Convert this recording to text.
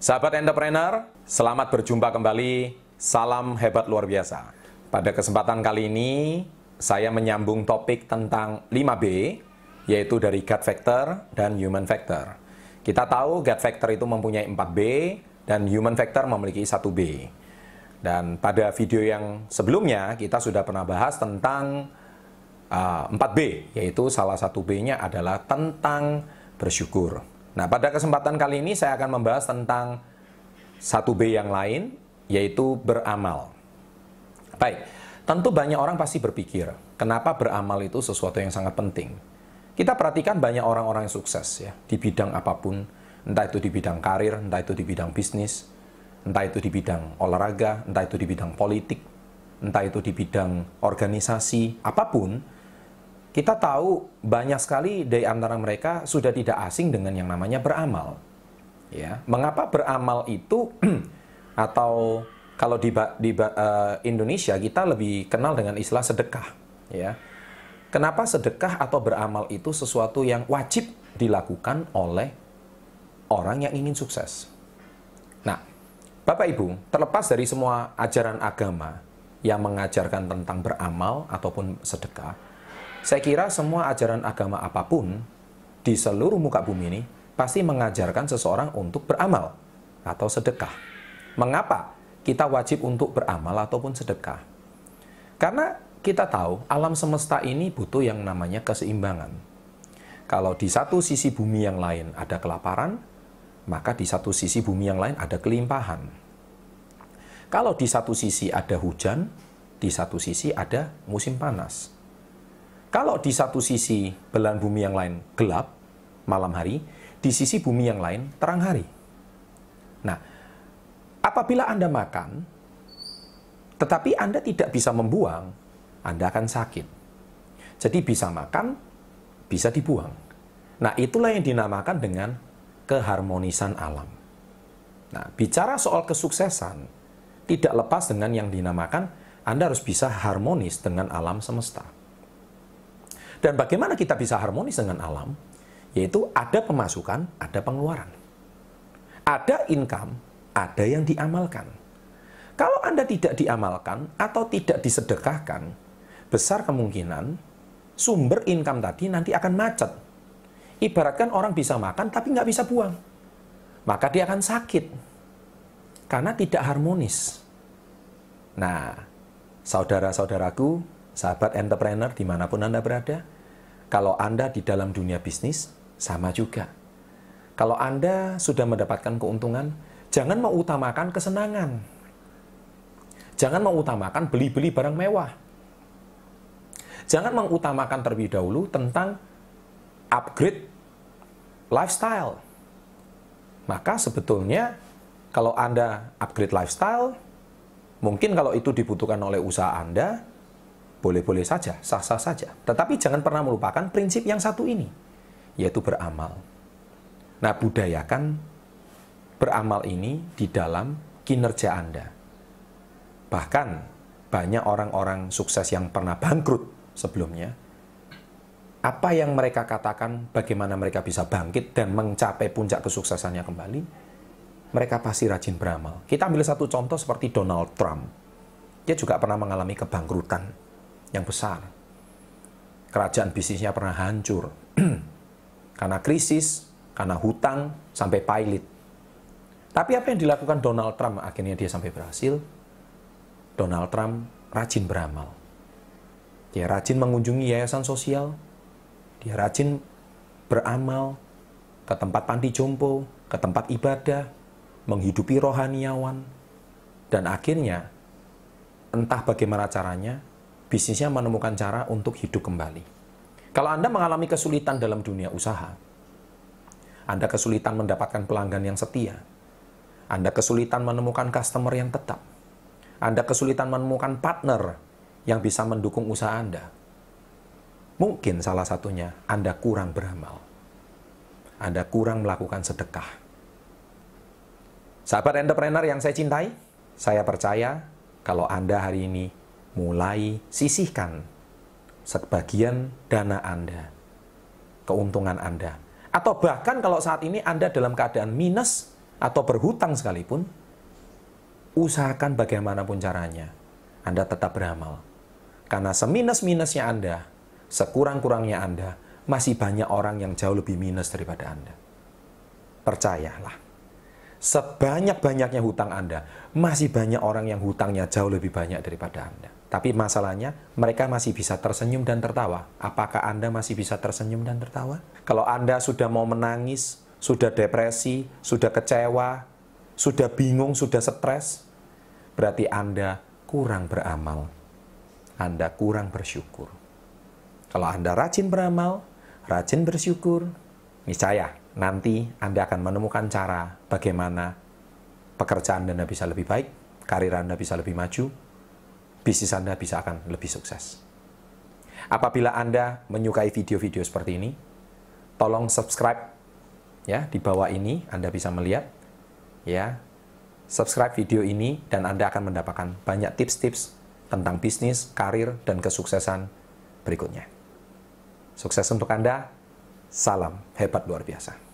Sahabat entrepreneur, selamat berjumpa kembali. Salam hebat luar biasa. Pada kesempatan kali ini, saya menyambung topik tentang 5B, yaitu dari gut factor dan human factor. Kita tahu gut factor itu mempunyai 4B, dan human factor memiliki 1B. Dan pada video yang sebelumnya, kita sudah pernah bahas tentang uh, 4B, yaitu salah satu B-nya adalah tentang bersyukur. Nah, pada kesempatan kali ini saya akan membahas tentang satu B yang lain, yaitu beramal. Baik, tentu banyak orang pasti berpikir, kenapa beramal itu sesuatu yang sangat penting. Kita perhatikan banyak orang-orang yang sukses ya, di bidang apa pun, entah itu di bidang karir, entah itu di bidang bisnis, entah itu di bidang olahraga, entah itu di bidang politik, entah itu di bidang organisasi, apa pun, kita tahu banyak sekali dari antara mereka sudah tidak asing dengan yang namanya beramal. Ya, mengapa beramal itu atau kalau di, di uh, Indonesia kita lebih kenal dengan istilah sedekah, ya. Kenapa sedekah atau beramal itu sesuatu yang wajib dilakukan oleh orang yang ingin sukses? Nah, Bapak Ibu, terlepas dari semua ajaran agama yang mengajarkan tentang beramal ataupun sedekah, saya kira semua ajaran agama apa pun di seluruh muka bumi ini pasti mengajarkan seseorang untuk beramal atau sedekah. Mengapa kita wajib untuk beramal ataupun sedekah? Karena kita tahu alam semesta ini butuh yang namanya keseimbangan. Kalau di satu sisi bumi yang lain ada kelaparan, maka di satu sisi bumi yang lain ada kelimpahan. Kalau di satu sisi ada hujan, di satu sisi ada musim panas. Kalau di satu sisi belahan bumi yang lain gelap, malam hari, di sisi bumi yang lain terang hari. Nah, apabila Anda makan, tetapi Anda tidak bisa membuang, Anda akan sakit. Jadi bisa makan, bisa dibuang. Nah, itulah yang dinamakan dengan keharmonisan alam. Nah, bicara soal kesuksesan, tidak lepas dengan yang dinamakan Anda harus bisa harmonis dengan alam semesta. Dan bagaimana kita bisa harmonis dengan alam? Yaitu ada pemasukan, ada pengeluaran. Ada income, ada yang diamalkan. Kalau Anda tidak diamalkan atau tidak disedekahkan, besar kemungkinan sumber income tadi nanti akan macet. Ibaratkan orang bisa makan tapi nggak bisa buang. Maka dia akan sakit. Karena tidak harmonis. Nah, saudara-saudaraku, sahabat entrepreneur di mana pun Anda berada, kalau Anda di dalam dunia bisnis, sama juga. Kalau Anda sudah mendapatkan keuntungan, jangan mengutamakan kesenangan. Jangan mengutamakan beli-beli barang mewah. Jangan mengutamakan terlebih dahulu tentang upgrade lifestyle. Maka sebetulnya kalau Anda upgrade lifestyle, mungkin kalau itu dibutuhkan oleh usaha Anda, boleh-boleh saja, sah-sah saja. Tetapi jangan pernah melupakan prinsip yang satu ini yaitu beramal. Nah, budayakan beramal ini di dalam kinerja Anda. Bahkan banyak orang-orang sukses yang pernah bangkrut sebelumnya, apa yang mereka katakan, bagaimana mereka bisa bangkit dan mencapai puncak kesuksesannya kembali, mereka pasti rajin beramal. Kita ambil satu contoh seperti Donald Trump. Dia juga pernah mengalami kebangkrutan yang besar. Kerajaan bisnisnya pernah hancur. karena krisis, karena hutang, sampai pilot. Tapi apa yang dilakukan Donald Trump akhirnya dia sampai berhasil? Donald Trump rajin beramal. Dia rajin mengunjungi yayasan sosial, dia rajin beramal ke tempat panti jompo, ke tempat ibadah, menghidupi rohaniawan, dan akhirnya entah bagaimana caranya, bisnisnya menemukan cara untuk hidup kembali. Kalau Anda mengalami kesulitan dalam dunia usaha, Anda kesulitan mendapatkan pelanggan yang setia, Anda kesulitan menemukan customer yang tetap, Anda kesulitan menemukan partner yang bisa mendukung usaha Anda. Mungkin salah satunya Anda kurang beramal. Anda kurang melakukan sedekah. Sahabat entrepreneur yang saya cintai, saya percaya kalau Anda hari ini mulai sisihkan sebagian dana Anda, keuntungan Anda. Atau bahkan kalau saat ini Anda dalam keadaan minus, atau berhutang sekalipun, usahakan bagaimanapun caranya, Anda tetap beramal. Karena seminus-minusnya Anda, sekurang-kurangnya Anda, masih banyak orang yang jauh lebih minus daripada Anda. Percayalah, sebanyak-banyaknya hutang Anda, masih banyak orang yang hutangnya jauh lebih banyak daripada Anda. Tapi masalahnya, mereka masih bisa tersenyum dan tertawa. Apakah Anda masih bisa tersenyum dan tertawa? Kalau Anda sudah mau menangis, sudah depresi, sudah kecewa, sudah bingung, sudah stres, berarti Anda kurang beramal. Anda kurang bersyukur. Kalau Anda rajin beramal, rajin bersyukur, niscaya nanti Anda akan menemukan cara bagaimana pekerjaan Anda bisa lebih baik, karir Anda bisa lebih maju, bisnis Anda bisa akan lebih sukses. Apabila Anda menyukai video-video seperti ini, tolong subscribe ya di bawah ini Anda bisa melihat ya. Subscribe video ini dan Anda akan mendapatkan banyak tips-tips tentang bisnis, karir dan kesuksesan berikutnya. Sukses untuk Anda. Salam hebat luar biasa.